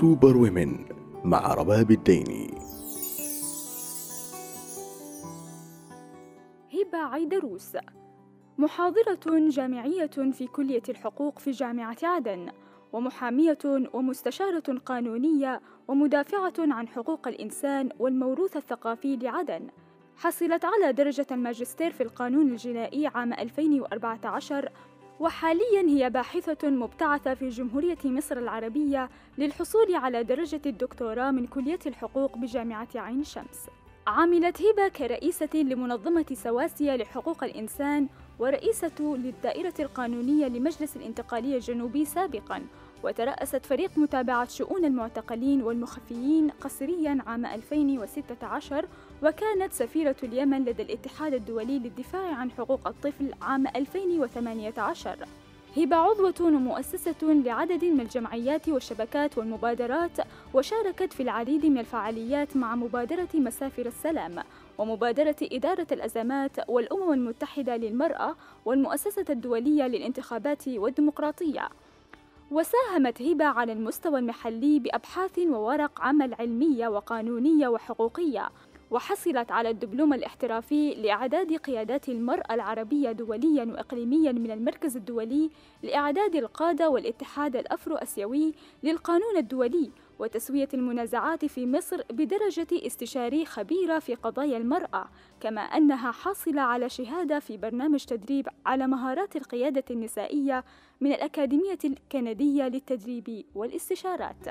سوبر ويمن مع رباب الديني هبة عيدروس محاضرة جامعية في كلية الحقوق في جامعة عدن ومحامية ومستشارة قانونية ومدافعة عن حقوق الإنسان والموروث الثقافي لعدن. حصلت على درجة الماجستير في القانون الجنائي عام 2014 وحاليا هي باحثة مبتعثة في جمهورية مصر العربية للحصول على درجة الدكتوراه من كلية الحقوق بجامعة عين شمس. عملت هبة كرئيسة لمنظمة سواسية لحقوق الإنسان ورئيسة للدائرة القانونية لمجلس الانتقالية الجنوبي سابقاً، وترأست فريق متابعة شؤون المعتقلين والمخفيين قسرياً عام 2016 وكانت سفيرة اليمن لدى الاتحاد الدولي للدفاع عن حقوق الطفل عام 2018 هبة عضوة ومؤسسة لعدد من الجمعيات والشبكات والمبادرات وشاركت في العديد من الفعاليات مع مبادرة مسافر السلام ومبادرة إدارة الأزمات والأمم المتحدة للمرأة والمؤسسة الدولية للانتخابات والديمقراطية. وساهمت هبة على المستوى المحلي بأبحاث وورق عمل علمية وقانونية وحقوقية وحصلت على الدبلوم الاحترافي لإعداد قيادات المرأة العربية دوليا وإقليميا من المركز الدولي لإعداد القادة والاتحاد الأفرو أسيوي للقانون الدولي. وتسوية المنازعات في مصر بدرجة استشاري خبيرة في قضايا المرأة، كما أنها حاصلة على شهادة في برنامج تدريب على مهارات القيادة النسائية من الأكاديمية الكندية للتدريب والاستشارات.